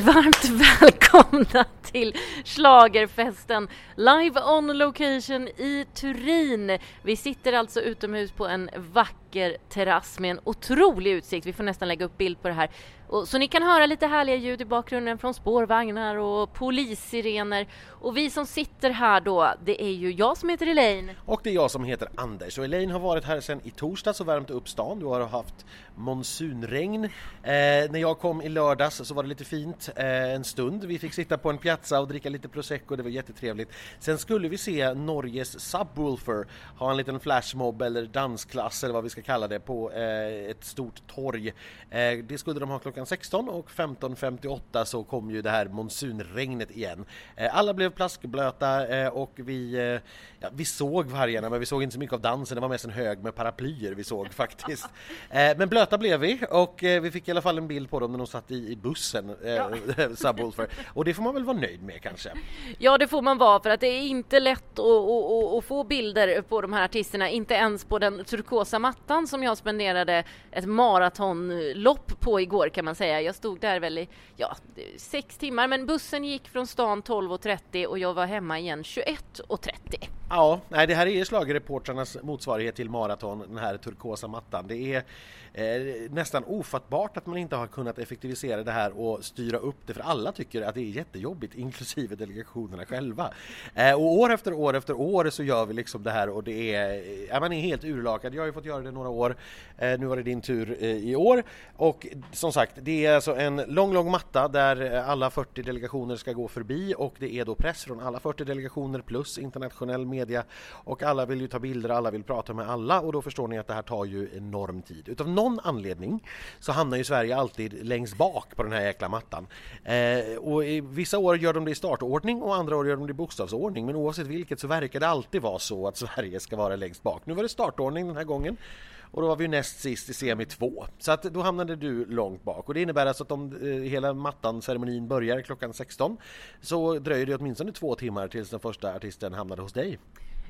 varmt välkomna till Schlagerfesten live on location i Turin. Vi sitter alltså utomhus på en vacker terrass med en otrolig utsikt. Vi får nästan lägga upp bild på det här och, så ni kan höra lite härliga ljud i bakgrunden från spårvagnar och polissirener. Och vi som sitter här då, det är ju jag som heter Elaine. Och det är jag som heter Anders. Och Elaine har varit här sedan i torsdags och värmt upp stan. Du har haft monsunregn. Eh, när jag kom i lördags så var det lite fint eh, en stund. Vi fick sitta på en piazza och dricka lite prosecco, det var jättetrevligt. Sen skulle vi se Norges Subwoolfer ha en liten flashmob eller dansklass eller vad vi ska kalla det på eh, ett stort torg. Eh, det skulle de ha klockan 16 och 15.58 så kom ju det här monsunregnet igen. Eh, alla blev plaskblöta eh, och vi, eh, ja, vi såg vargarna men vi såg inte så mycket av dansen, det var mest en hög med paraplyer vi såg faktiskt. Eh, men blöta blev vi och vi fick i alla fall en bild på dem när de satt i, bussen, ja. Subwoolfer. Och det får man väl vara nöjd med kanske? Ja det får man vara för att det är inte lätt att, att, att få bilder på de här artisterna, inte ens på den turkosa mattan som jag spenderade ett maratonlopp på igår kan man säga. Jag stod där väl i ja, sex timmar, men bussen gick från stan 12.30 och jag var hemma igen 21.30. Ja, nej, det här är slagreportrarnas motsvarighet till maraton, den här turkosa mattan. Det är eh, nästan ofattbart att man inte har kunnat effektivisera det här och styra upp det, för alla tycker att det är jättejobbigt, inklusive delegationerna själva. Eh, och år efter år efter år så gör vi liksom det här och det är, ja, man är helt urlakad. Jag har ju fått göra det några år, eh, nu var det din tur eh, i år och som sagt, det är alltså en lång, lång matta där alla 40 delegationer ska gå förbi och det är då press från alla 40 delegationer plus internationell media och alla vill ju ta bilder, alla vill prata med alla och då förstår ni att det här tar ju enorm tid. Utav någon anledning så hamnar ju Sverige alltid längst bak på den här jäkla mattan. Eh, och i vissa år gör de det i startordning och andra år gör de det i bokstavsordning men oavsett vilket så verkar det alltid vara så att Sverige ska vara längst bak. Nu var det startordning den här gången och då var vi näst sist i semi 2. Så att då hamnade du långt bak och det innebär alltså att om eh, hela mattan, ceremonin börjar klockan 16 så dröjer det åtminstone två timmar tills den första artisten hamnade hos dig.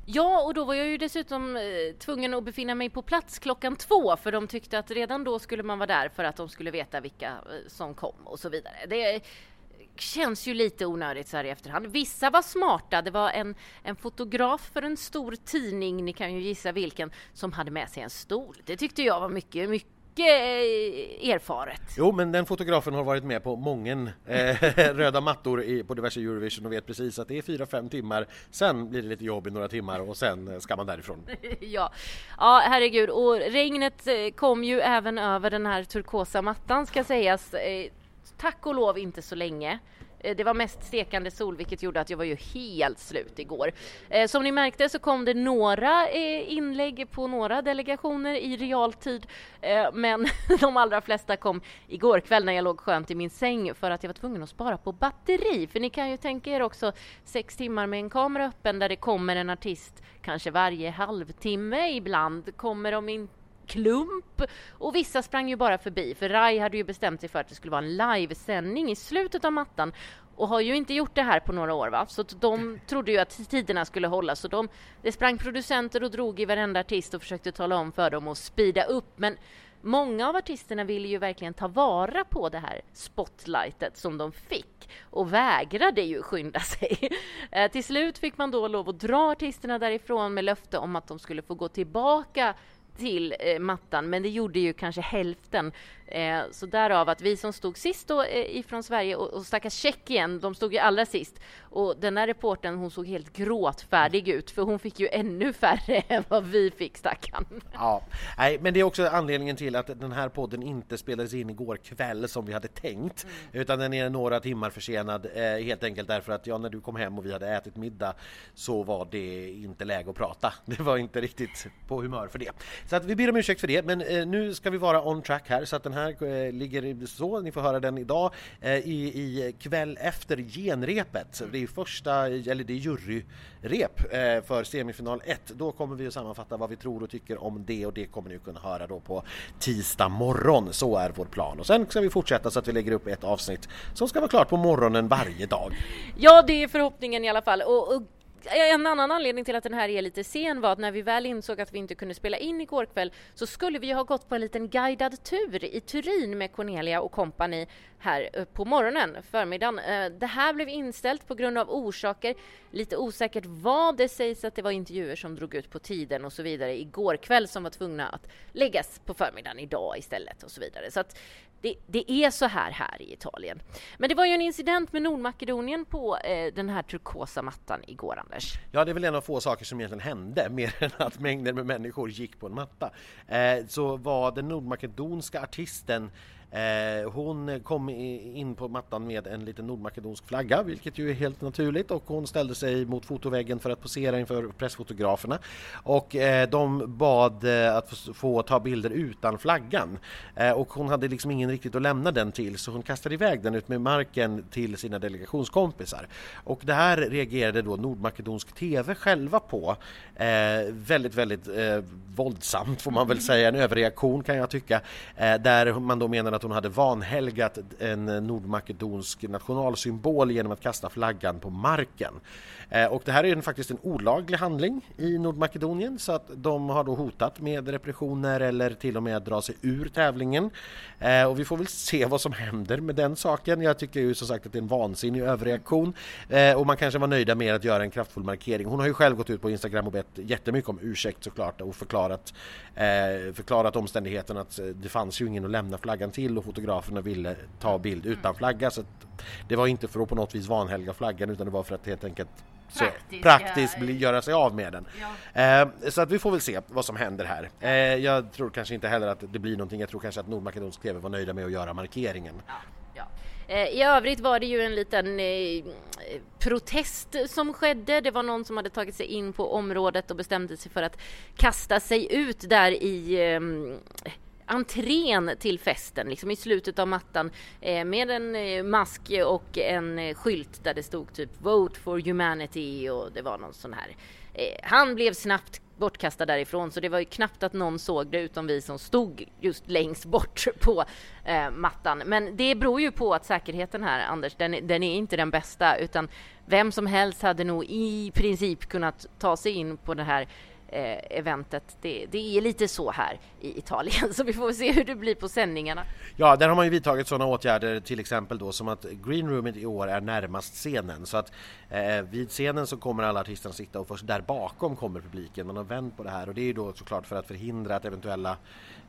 Ja, och då var jag ju dessutom eh, tvungen att befinna mig på plats klockan två för de tyckte att redan då skulle man vara där för att de skulle veta vilka eh, som kom och så vidare. Det eh, känns ju lite onödigt så här i efterhand. Vissa var smarta. Det var en, en fotograf för en stor tidning, ni kan ju gissa vilken, som hade med sig en stol. Det tyckte jag var mycket, mycket erfaret. Jo, men den fotografen har varit med på många eh, röda mattor i, på diverse Eurovision och vet precis att det är fyra fem timmar. Sen blir det lite jobb i några timmar och sen ska man därifrån. ja. ja, herregud. Och regnet eh, kom ju även över den här turkosa mattan ska sägas. Eh, tack och lov inte så länge. Eh, det var mest stekande sol vilket gjorde att jag var ju helt slut igår. Eh, som ni märkte så kom det några eh, inlägg på några delegationer i realtid men de allra flesta kom igår kväll när jag låg skönt i min säng för att jag var tvungen att spara på batteri. För ni kan ju tänka er också sex timmar med en kamera öppen där det kommer en artist kanske varje halvtimme ibland. Kommer de inte klump och vissa sprang ju bara förbi för Rai hade ju bestämt sig för att det skulle vara en livesändning i slutet av mattan och har ju inte gjort det här på några år va? så de trodde ju att tiderna skulle hålla så de, det sprang producenter och drog i varenda artist och försökte tala om för dem och speeda upp men Många av artisterna ville ju verkligen ta vara på det här spotlightet som de fick och vägrade ju skynda sig. Eh, till slut fick man då lov att dra artisterna därifrån med löfte om att de skulle få gå tillbaka till eh, mattan, men det gjorde ju kanske hälften. Eh, så därav att vi som stod sist då, eh, ifrån Sverige och, och stackars Tjeckien, de stod ju allra sist. Och den här reporten hon såg helt gråtfärdig ut, för hon fick ju ännu färre än vad vi fick, stackarn. Ja, nej, men det är också anledningen till att den här podden inte spelades in igår kväll som vi hade tänkt, mm. utan den är några timmar försenad, eh, helt enkelt därför att ja, när du kom hem och vi hade ätit middag så var det inte läge att prata. Det var inte riktigt på humör för det. Så att vi ber om ursäkt för det, men eh, nu ska vi vara on track här så att den här här eh, ligger så, ni får höra den idag eh, i, i kväll efter genrepet. Det är första, eller det är juryrep eh, för semifinal 1. Då kommer vi att sammanfatta vad vi tror och tycker om det och det kommer ni kunna höra då på tisdag morgon. Så är vår plan. Och sen ska vi fortsätta så att vi lägger upp ett avsnitt som ska vara klart på morgonen varje dag. Ja, det är förhoppningen i alla fall. och, och en annan anledning till att den här är lite sen var att när vi väl insåg att vi inte kunde spela in igår kväll så skulle vi ha gått på en liten guidad tur i Turin med Cornelia och kompani här eh, på morgonen, förmiddagen. Eh, det här blev inställt på grund av orsaker, lite osäkert vad. Det sägs att det var intervjuer som drog ut på tiden och så vidare igår kväll som var tvungna att läggas på förmiddagen idag istället och så vidare. Så att det, det, är så här här i Italien. Men det var ju en incident med Nordmakedonien på eh, den här turkosa mattan igår, Anders. Ja, det är väl en av få saker som egentligen hände, mer än att mängder med människor gick på en matta. Eh, så var den nordmakedonska artisten Eh, hon kom in på mattan med en liten nordmakedonsk flagga, vilket ju är helt naturligt och hon ställde sig mot fotoväggen för att posera inför pressfotograferna. Och eh, de bad eh, att få ta bilder utan flaggan. Eh, och hon hade liksom ingen riktigt att lämna den till så hon kastade iväg den ut med marken till sina delegationskompisar. Och det här reagerade då Nordmakedonsk TV själva på. Eh, väldigt, väldigt våldsamt får man väl säga, en överreaktion kan jag tycka. Där man då menar att att hon hade vanhelgat en nordmakedonsk nationalsymbol genom att kasta flaggan på marken. Eh, och det här är faktiskt en olaglig handling i Nordmakedonien så att de har då hotat med repressioner eller till och med att dra sig ur tävlingen. Eh, och vi får väl se vad som händer med den saken. Jag tycker ju som sagt att det är en vansinnig överreaktion eh, och man kanske var nöjda med att göra en kraftfull markering. Hon har ju själv gått ut på Instagram och bett jättemycket om ursäkt såklart och förklarat, förklarat omständigheten att det fanns ju ingen att lämna flaggan till och fotograferna ville ta bild utan flagga så det var inte för att på något vis vanhelga flaggan utan det var för att helt enkelt så praktiskt, praktiskt bli, göra sig av med den. Ja. Eh, så att vi får väl se vad som händer här. Eh, jag tror kanske inte heller att det blir någonting. Jag tror kanske att Nordmakedonsk TV var nöjda med att göra markeringen. Ja. Ja. Eh, I övrigt var det ju en liten eh, protest som skedde. Det var någon som hade tagit sig in på området och bestämde sig för att kasta sig ut där i ehm, entrén till festen, liksom i slutet av mattan eh, med en eh, mask och en eh, skylt där det stod typ Vote for Humanity och det var någon sån här. Eh, han blev snabbt bortkastad därifrån så det var ju knappt att någon såg det utom vi som stod just längst bort på eh, mattan. Men det beror ju på att säkerheten här, Anders, den, den är inte den bästa utan vem som helst hade nog i princip kunnat ta sig in på det här eh, eventet. Det, det, är lite så här i Italien, så vi får se hur det blir på sändningarna. Ja, där har man ju vidtagit sådana åtgärder, till exempel då som att greenroomet i år är närmast scenen. Så att eh, vid scenen så kommer alla artisterna sitta och först där bakom kommer publiken. Man har vänt på det här och det är ju då såklart för att förhindra att eventuella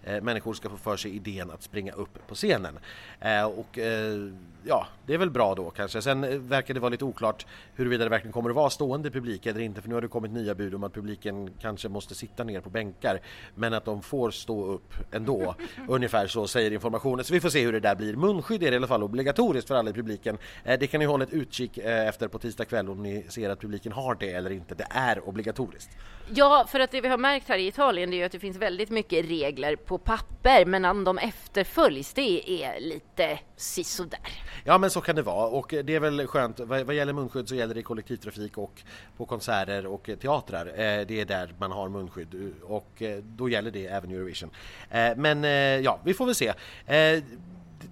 eh, människor ska få för sig idén att springa upp på scenen. Eh, och eh, ja, det är väl bra då kanske. Sen eh, verkar det vara lite oklart huruvida det verkligen kommer att vara stående publik eller inte för nu har det kommit nya bud om att publiken kanske måste sitta ner på bänkar men att de får stå upp ändå. Ungefär så säger informationen. Så vi får se hur det där blir. Munskydd är i alla fall obligatoriskt för alla i publiken. Eh, det kan ni hålla ett utkik efter på tisdag kväll om ni ser att publiken har det eller inte. Det är obligatoriskt. Ja, för att det vi har märkt här i Italien det är ju att det finns väldigt mycket regler på papper men om de efterföljs det är lite sisådär. Ja men så kan det vara och det är väl skönt. Vad, vad gäller munskydd så gäller det kollektivtrafik och på konserter och teatrar. Eh, det är där man har munskydd eh, och eh, då gäller det även Eurovision. Eh, men ja, vi får väl se.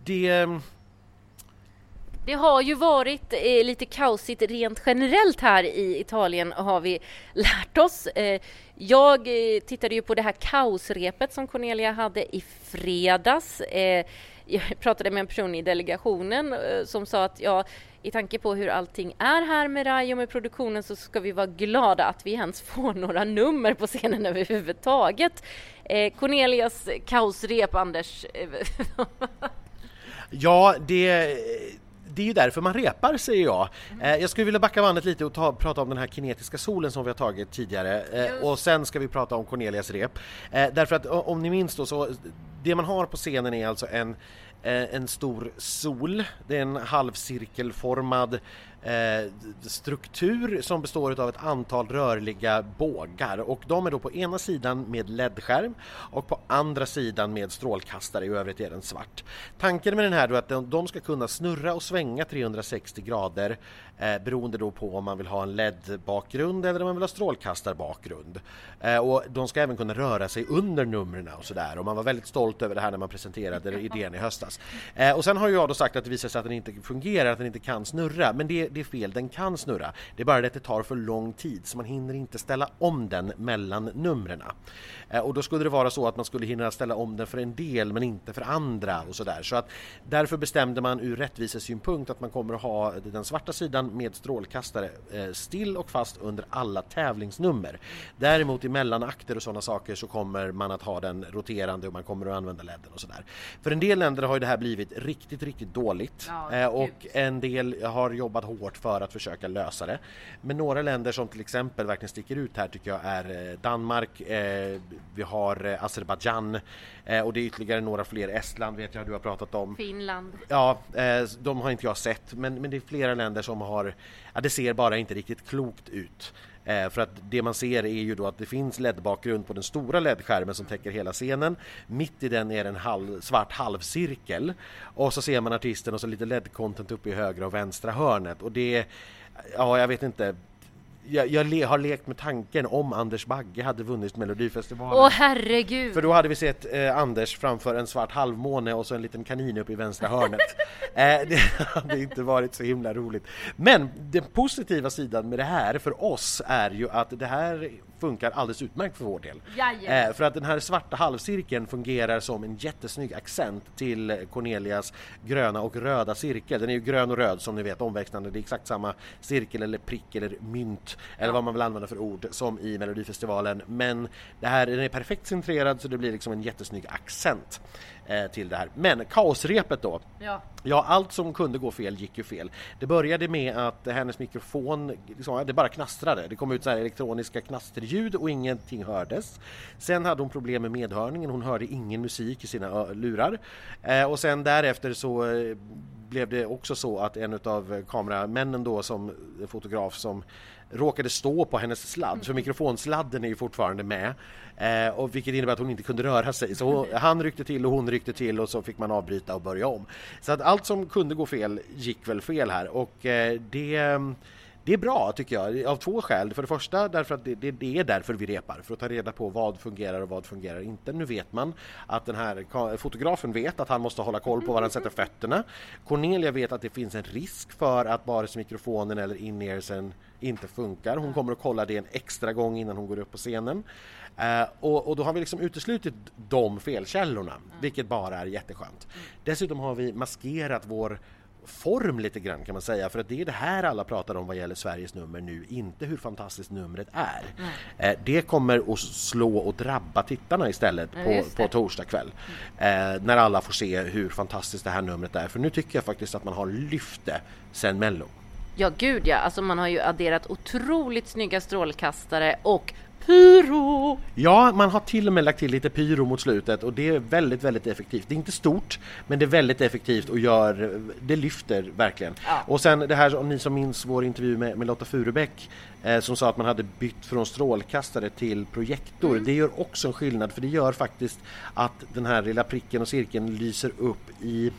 Det det har ju varit eh, lite kaosigt rent generellt här i Italien har vi lärt oss. Eh, jag eh, tittade ju på det här kaosrepet som Cornelia hade i fredags. Eh, jag pratade med en person i delegationen eh, som sa att ja, i tanke på hur allting är här med Rai och med produktionen så ska vi vara glada att vi ens får några nummer på scenen överhuvudtaget. Eh, Cornelias kaosrep, Anders. Eh, ja, det det är ju därför man repar säger jag. Eh, jag skulle vilja backa bandet lite och ta, prata om den här kinetiska solen som vi har tagit tidigare eh, och sen ska vi prata om Cornelias rep. Eh, därför att om ni minns då så det man har på scenen är alltså en Eh, en stor sol. Det är en halvcirkelformad eh, struktur som består av ett antal rörliga bågar och de är då på ena sidan med LED-skärm och på andra sidan med strålkastare, i övrigt är den svart. Tanken med den här är att de ska kunna snurra och svänga 360 grader eh, beroende då på om man vill ha en LED-bakgrund eller om man vill ha strålkastarbakgrund. Eh, och de ska även kunna röra sig under numren och sådär och man var väldigt stolt stolt över det här när man presenterade idén i höstas. Eh, och sen har jag då sagt att det visar sig att den inte fungerar, att den inte kan snurra. Men det, det är fel, den kan snurra. Det är bara det att det tar för lång tid så man hinner inte ställa om den mellan numren. Eh, och då skulle det vara så att man skulle hinna ställa om den för en del men inte för andra och sådär. Så att därför bestämde man ur rättvisesynpunkt att man kommer att ha den svarta sidan med strålkastare eh, still och fast under alla tävlingsnummer. Däremot i mellanakter och sådana saker så kommer man att ha den roterande och man kommer att använda ledden och sådär. För en del länder har det här blivit riktigt, riktigt dåligt ja, eh, och en del har jobbat hårt för att försöka lösa det. Men några länder som till exempel verkligen sticker ut här tycker jag är Danmark, vi har eh, Azerbajdzjan eh, och det är ytterligare några fler. Estland vet jag du har pratat om. Finland. Ja, eh, de har inte jag sett men, men det är flera länder som har, ja, det ser bara inte riktigt klokt ut. Eh, för att det man ser är ju då att det finns LED-bakgrund på den stora LED-skärmen som täcker hela scenen. Mitt i den är en halv, svart halvcirkel. Och så ser man artisten och så lite LED-content uppe i högra och vänstra hörnet. Och det Ja, jag vet inte jag, jag le, har lekt med tanken om Anders Bagge hade vunnit Melodifestivalen. Åh herregud! För då hade vi sett eh, Anders framför en svart halvmåne och så en liten kanin upp i vänstra hörnet. eh, det hade inte varit så himla roligt. Men den positiva sidan med det här för oss är ju att det här funkar alldeles utmärkt för vår del. Eh, för att den här svarta halvcirkeln fungerar som en jättesnygg accent till Cornelias gröna och röda cirkel. Den är ju grön och röd som ni vet omväxlande. Det är exakt samma cirkel eller prick eller mynt ja. eller vad man vill använda för ord som i Melodifestivalen. Men det här, den är perfekt centrerad så det blir liksom en jättesnygg accent till det här. Men kaosrepet då. Ja. ja, allt som kunde gå fel gick ju fel. Det började med att hennes mikrofon, liksom, det bara knastrade. Det kom ut så här elektroniska knasterljud och ingenting hördes. Sen hade hon problem med medhörningen. Hon hörde ingen musik i sina lurar. Eh, och sen därefter så eh, blev det också så att en av kameramännen då som fotograf som råkade stå på hennes sladd, för mikrofonsladden är ju fortfarande med. Eh, och vilket innebär att hon inte kunde röra sig. Så hon, han ryckte till och hon ryckte till och så fick man avbryta och börja om. Så att allt som kunde gå fel gick väl fel här och eh, det det är bra tycker jag, av två skäl. För det första därför att det, det, det, är därför vi repar, för att ta reda på vad fungerar och vad fungerar inte. Nu vet man att den här fotografen vet att han måste hålla koll på var han sätter fötterna. Cornelia vet att det finns en risk för att vare sig mikrofonen eller in-earsen inte funkar. Hon kommer att kolla det en extra gång innan hon går upp på scenen. Uh, och, och, då har vi liksom uteslutit de felkällorna, mm. vilket bara är jätteskönt. Mm. Dessutom har vi maskerat vår form lite grann kan man säga för att det är det här alla pratar om vad gäller Sveriges nummer nu, inte hur fantastiskt numret är. Mm. det kommer att slå och drabba tittarna istället ja, på, på torsdag kväll. Mm. När alla får se hur fantastiskt det här numret är för nu tycker jag faktiskt att man har lyft det sen Mello. Ja, gud ja. Alltså man har ju adderat otroligt snygga strålkastare och pyro! Ja, man har till och med lagt till lite pyro mot slutet och det är väldigt, väldigt effektivt. Det är inte stort, men det är väldigt effektivt och gör, det lyfter verkligen. Ja. Och sen det här, om ni som minns vår intervju med, med Lotta Furubäck som sa att man hade bytt från strålkastare till projektor. Mm. Det gör också en skillnad för det gör faktiskt att den här lilla pricken och cirkeln lyser upp i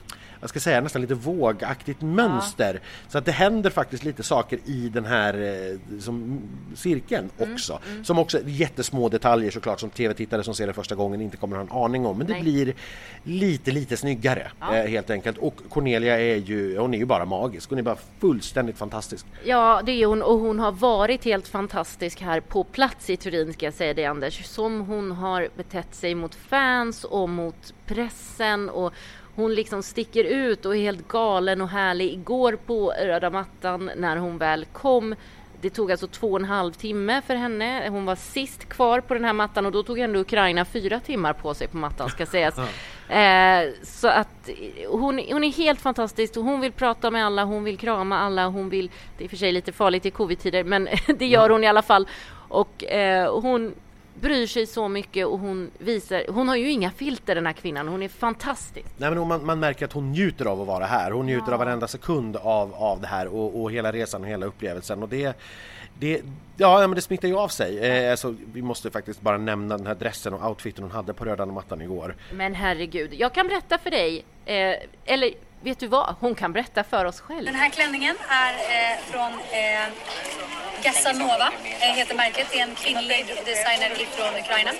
jag ska säga nästan lite vågaktigt mönster. Ja. Så att det händer faktiskt lite saker i den här eh, som, cirkeln mm, också. Mm. Som också jättesmå detaljer såklart som tv-tittare som ser det första gången inte kommer ha en aning om. Men Nej. det blir lite, lite snyggare ja. eh, helt enkelt. Och Cornelia är ju, hon är ju bara magisk. Hon är bara fullständigt fantastisk. Ja, det är hon och hon har varit helt fantastisk här på plats i Turin ska jag säga det Anders. Som hon har betett sig mot fans och mot pressen och hon liksom sticker ut och är helt galen och härlig. Igår på röda mattan när hon väl kom det tog alltså två och en halv timme för henne. Hon var sist kvar på den här mattan och då tog ändå Ukraina fyra timmar på sig på mattan ska sägas eh, så att hon, hon är helt fantastisk och hon vill prata med alla, hon vill krama alla, hon vill, det är för sig lite farligt i covid-tider men det gör hon i alla fall. Och eh, hon bryr sig så mycket och hon visar, hon har ju inga filter den här kvinnan, hon är fantastisk. Nej men man, man märker att hon njuter av att vara här, hon njuter ja. av varenda sekund av, av det här och, och hela resan och hela upplevelsen och det det, ja, men det smittar ju av sig. Eh, alltså, vi måste faktiskt bara nämna den här dressen och outfiten hon hade på röda mattan igår. Men herregud, jag kan berätta för dig, eh, eller vet du vad? Hon kan berätta för oss själv. Den här klänningen är eh, från Gassanova, eh, heter märket. Det är en kvinnlig designer från Ukraina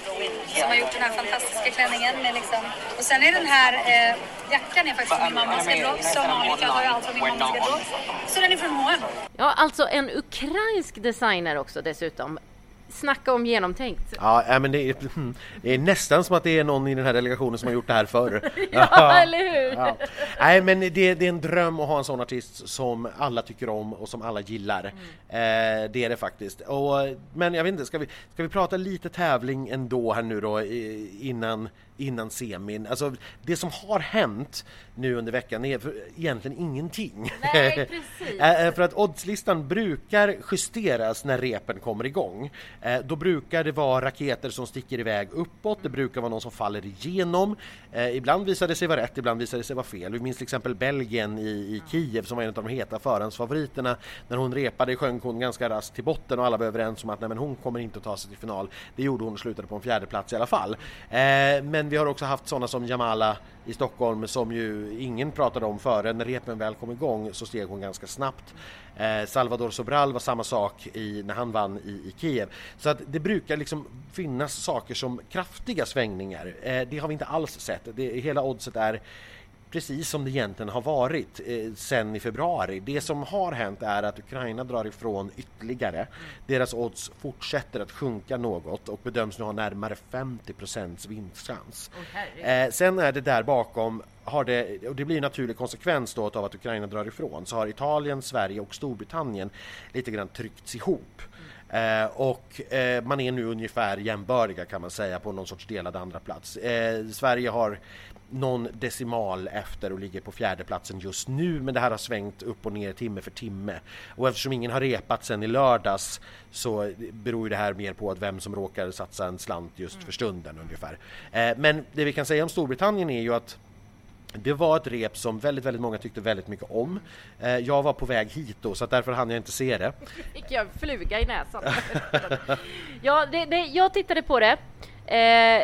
som har gjort den här fantastiska klänningen. Med liksom... Och sen är den här eh, jackan är faktiskt från min mammas garderob. Som Annika har ju allt från min mammas garderob. Så den är från H&M. Ja, alltså en ukrainsk designer också dessutom. Snacka om genomtänkt. Ja, men det är, det är, nästan som att det är någon i den här delegationen som har gjort det här förr. ja, eller hur? Ja. Nej, men det, det, är en dröm att ha en sån artist som alla tycker om och som alla gillar. Mm. Eh, det är det faktiskt. Och, men jag vet inte, ska vi, ska vi prata lite tävling ändå här nu då innan innan semin. Alltså det som har hänt nu under veckan är egentligen ingenting. Nej, precis. Eh, för att oddslistan brukar justeras när repen kommer igång. Eh, då brukar det vara raketer som sticker iväg uppåt, det brukar vara någon som faller igenom. Eh, ibland visar det sig vara rätt, ibland visar det sig vara fel. Vi minns till exempel Belgien i, i Kiev som var en av de heta förhandsfavoriterna. När hon repade sjönk hon ganska raskt till botten och alla var överens om att nej, men hon kommer inte att ta sig till final. Det gjorde hon och slutade på en fjärde plats i alla fall. Men vi har också haft sådana som Jamala i Stockholm som ju ingen pratade om före. När repen väl kom igång så steg hon ganska snabbt. Eh, Salvador Sobral var samma sak i, när han vann i, i Kiev. Så att det brukar liksom finnas saker som kraftiga svängningar. Eh, det har vi inte alls sett. Det, hela oddset är precis som det egentligen har varit eh, sen i februari. Det som har hänt är att Ukraina drar ifrån ytterligare. Deras odds fortsätter att sjunka något och bedöms nu ha närmare 50 vinstchans. Oh, eh, sen är det där bakom har det, och det blir en naturlig konsekvens då av att Ukraina drar ifrån, så har Italien, Sverige och Storbritannien lite grann tryckts ihop. Eh, och eh, man är nu ungefär jämbördiga kan man säga på någon sorts delad andra plats. Eh, Sverige har någon decimal efter och ligger på fjärdeplatsen just nu men det här har svängt upp och ner timme för timme. Och eftersom ingen har repat sen i lördags så beror det här mer på att vem som råkar satsa en slant just för stunden ungefär. Eh, men det vi kan säga om Storbritannien är ju att det var ett rep som väldigt, väldigt många tyckte väldigt mycket om. Eh, jag var på väg hit då, så därför hann jag inte se det. Fick jag fluga i näsan? ja, det, det, jag tittade på det. Eh,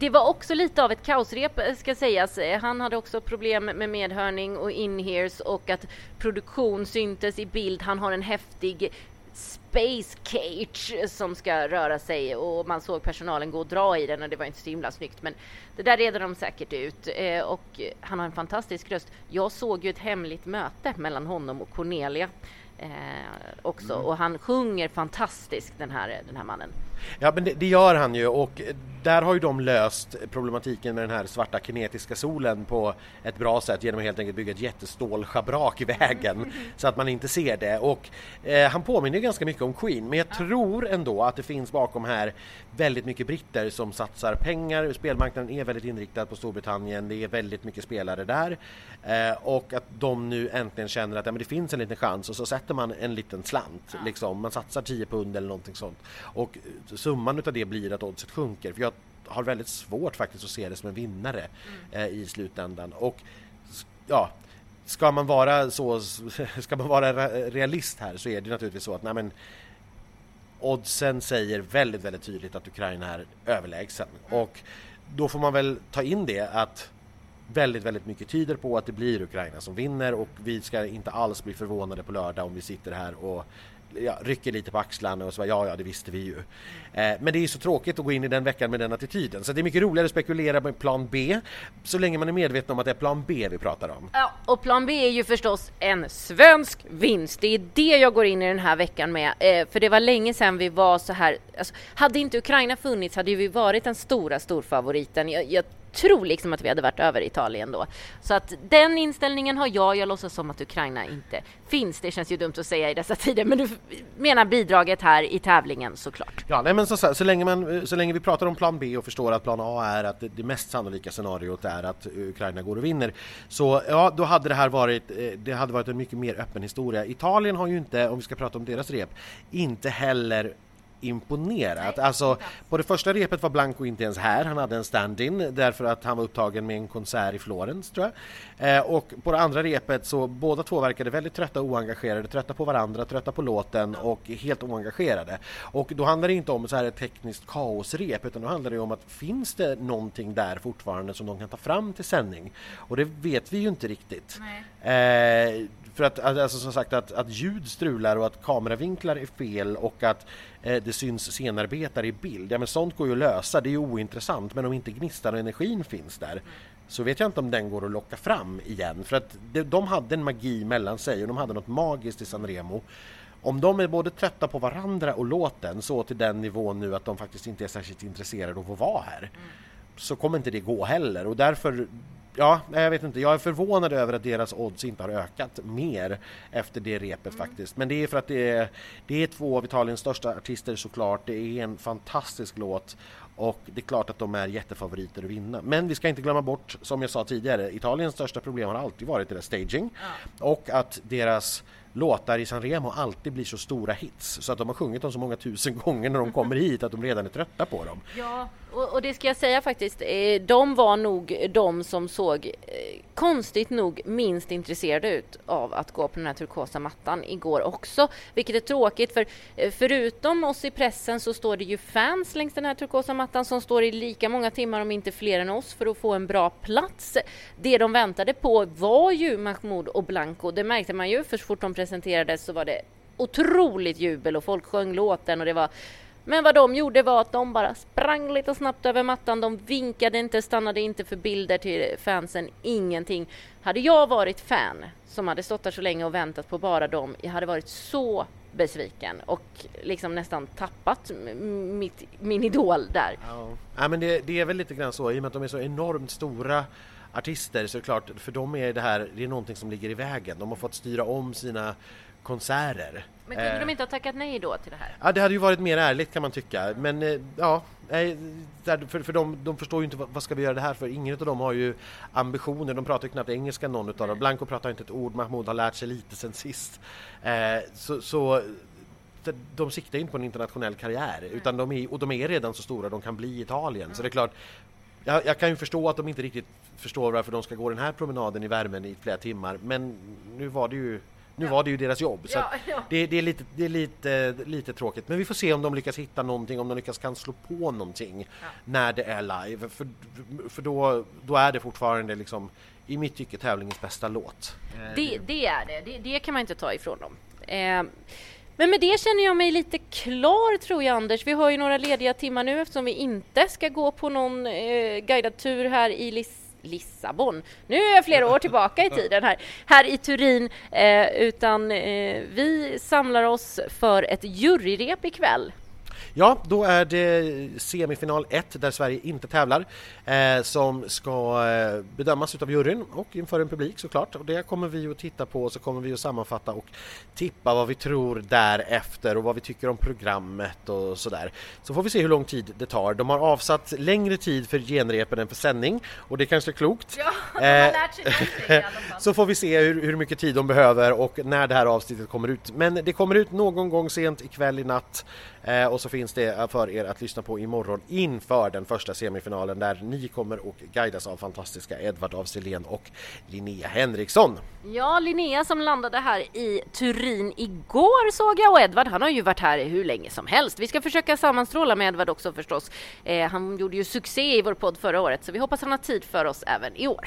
det var också lite av ett kaosrep eh, ska sägas. Eh, han hade också problem med medhörning och in-ears och att produktion syntes i bild. Han har en häftig Space Cage som ska röra sig och man såg personalen gå och dra i den och det var inte så himla snyggt men det där reder de säkert ut eh, och han har en fantastisk röst. Jag såg ju ett hemligt möte mellan honom och Cornelia också mm. och han sjunger fantastiskt den här, den här mannen. Ja men det, det, gör han ju och där har ju de löst problematiken med den här svarta kinetiska solen på ett bra sätt genom att helt enkelt bygga ett jättestålschabrak i vägen så att man inte ser det och eh, han påminner ganska mycket om Queen men jag tror ändå att det finns bakom här väldigt mycket britter som satsar pengar. Spelmarknaden är väldigt inriktad på Storbritannien. Det är väldigt mycket spelare där eh, och att de nu äntligen känner att ja, men det finns en liten chans och så sätter man en liten slant. Liksom. Man satsar 10 pund eller någonting sånt och summan utav det blir att oddset sjunker. För jag har väldigt svårt faktiskt att se det som en vinnare mm. eh, i slutändan. Och ja, ska man vara så, ska man vara realist här så är det naturligtvis så att nej men, oddsen säger väldigt, väldigt tydligt att Ukraina är överlägsen. Mm. Och då får man väl ta in det att väldigt, väldigt mycket tyder på att det blir Ukraina som vinner och vi ska inte alls bli förvånade på lördag om vi sitter här och ja, rycker lite på axlarna och så ja, ja, det visste vi ju. Eh, men det är så tråkigt att gå in i den veckan med den attityden. Så det är mycket roligare att spekulera med plan B, så länge man är medveten om att det är plan B vi pratar om. Ja, och plan B är ju förstås en svensk vinst. Det är det jag går in i den här veckan med. Eh, för det var länge sedan vi var så här, alltså, hade inte Ukraina funnits hade vi varit den stora storfavoriten. Jag, jag tro liksom att vi hade varit över Italien då. Så att den inställningen har jag. Jag låtsas som att Ukraina inte finns. Det känns ju dumt att säga i dessa tider, men du menar bidraget här i tävlingen såklart. Ja, nej, men så, så, länge man, så länge vi pratar om plan B och förstår att plan A är att det, det mest sannolika scenariot är att Ukraina går och vinner, så ja, då hade det här varit, eh, det hade varit en mycket mer öppen historia. Italien har ju inte, om vi ska prata om deras rep, inte heller imponerat. Alltså, på det första repet var Blanco inte ens här, han hade en stand-in därför att han var upptagen med en konsert i Florens tror jag. Eh, och på det andra repet så båda två verkade väldigt trötta och oengagerade, trötta på varandra, trötta på låten och helt oengagerade. Och då handlar det inte om så här ett tekniskt kaosrep utan då handlar det om att finns det någonting där fortfarande som de kan ta fram till sändning? Och det vet vi ju inte riktigt. Eh, för att alltså, som sagt att, att ljud strular och att kameravinklar är fel och att eh, det syns scenarbetare i bild. Ja men sånt går ju att lösa, det är ju ointressant men om inte gnistan och energin finns där så vet jag inte om den går att locka fram igen för att de, de hade en magi mellan sig och de hade något magiskt i Sanremo om de är både trötta på varandra och låten så till den nivån nu att de faktiskt inte är särskilt intresserade av att vara här mm. så kommer inte det gå heller och därför Ja, jag vet inte. Jag är förvånad över att deras odds inte har ökat mer efter det repet mm. faktiskt. Men det är för att det är, det är två av Italiens största artister såklart. Det är en fantastisk låt och det är klart att de är jättefavoriter att vinna. Men vi ska inte glömma bort, som jag sa tidigare, Italiens största problem har alltid varit deras staging ja. och att deras låtar i Sanremo alltid blir så stora hits så att de har sjungit dem så många tusen gånger när de kommer hit att de redan är trötta på dem. Ja, och, och det ska jag säga faktiskt, eh, de var nog de som såg eh, konstigt nog minst intresserade ut av att gå på den här turkosa mattan igår också, vilket är tråkigt för eh, förutom oss i pressen så står det ju fans längs den här turkosa mattan som står i lika många timmar om inte fler än oss för att få en bra plats. Det de väntade på var ju Mahmoud och Blanco, det märkte man ju för så fort de presenterades så var det otroligt jubel och folk sjöng låten och det var men vad de gjorde var att de bara sprang lite snabbt över mattan. De vinkade inte, stannade inte för bilder till fansen, ingenting. Hade jag varit fan som hade stått där så länge och väntat på bara dem, jag hade varit så besviken och liksom nästan tappat mitt, min idol där. Ja, ja men det, det, är väl lite grann så, i och med att de är så enormt stora artister så är det klart, för dem är det här, det är någonting som ligger i vägen. De har fått styra om sina konserter. Men kunde eh, de inte ha tackat nej då till det här? Ja, det hade ju varit mer ärligt kan man tycka. Men eh, ja, för, för de, de förstår ju inte vad, vad, ska vi göra det här för. Ingen av dem har ju ambitioner. De pratar ju knappt engelska någon av dem. Blanco pratar inte ett ord. Mahmoud har lärt sig lite sen sist. Eh, så, så de siktar inte på en internationell karriär utan de är, och de är redan så stora de kan bli i Italien. Mm. Så det är klart, jag, jag, kan ju förstå att de inte riktigt förstår varför de ska gå den här promenaden i värmen i flera timmar men nu var det ju nu ja. var det ju deras jobb så ja, ja. Det, det, är, lite, det är lite, lite tråkigt men vi får se om de lyckas hitta någonting, om de lyckas kan slå på någonting när det är live för, för då, då är det fortfarande liksom i mitt tycke tävlingens bästa låt. Det, det är det. det, det kan man inte ta ifrån dem. Eh, men med det känner jag mig lite klar tror jag Anders. Vi har ju några lediga timmar nu eftersom vi inte ska gå på någon eh, guidad tur här i Liss Lissabon. Nu är jag flera år tillbaka i tiden här, här i Turin, eh, utan eh, vi samlar oss för ett juryrep ikväll. Ja, då är det semifinal 1 där Sverige inte tävlar eh, som ska eh, bedömas utav juryn och inför en publik såklart. Och det kommer vi att titta på och så kommer vi att sammanfatta och tippa vad vi tror därefter och vad vi tycker om programmet och sådär. Så får vi se hur lång tid det tar. De har avsatt längre tid för genrepen än för sändning och det kanske är klokt. Ja, de har eh, lärt sig någonting i alla fall. Så får vi se hur, hur mycket tid de behöver och när det här avsnittet kommer ut. Men det kommer ut någon gång sent ikväll i natt Eh, och så finns det eh, för er att lyssna på imorgon inför den första semifinalen där ni kommer och guidas av fantastiska Edvard af och Linnea Henriksson. Ja, Linnea som landade här i Turin igår såg jag och Edvard han har ju varit här hur länge som helst. Vi ska försöka sammanstråla med Edvard också förstås. Eh, han gjorde ju succé i vår podd förra året så vi hoppas han har tid för oss även i år.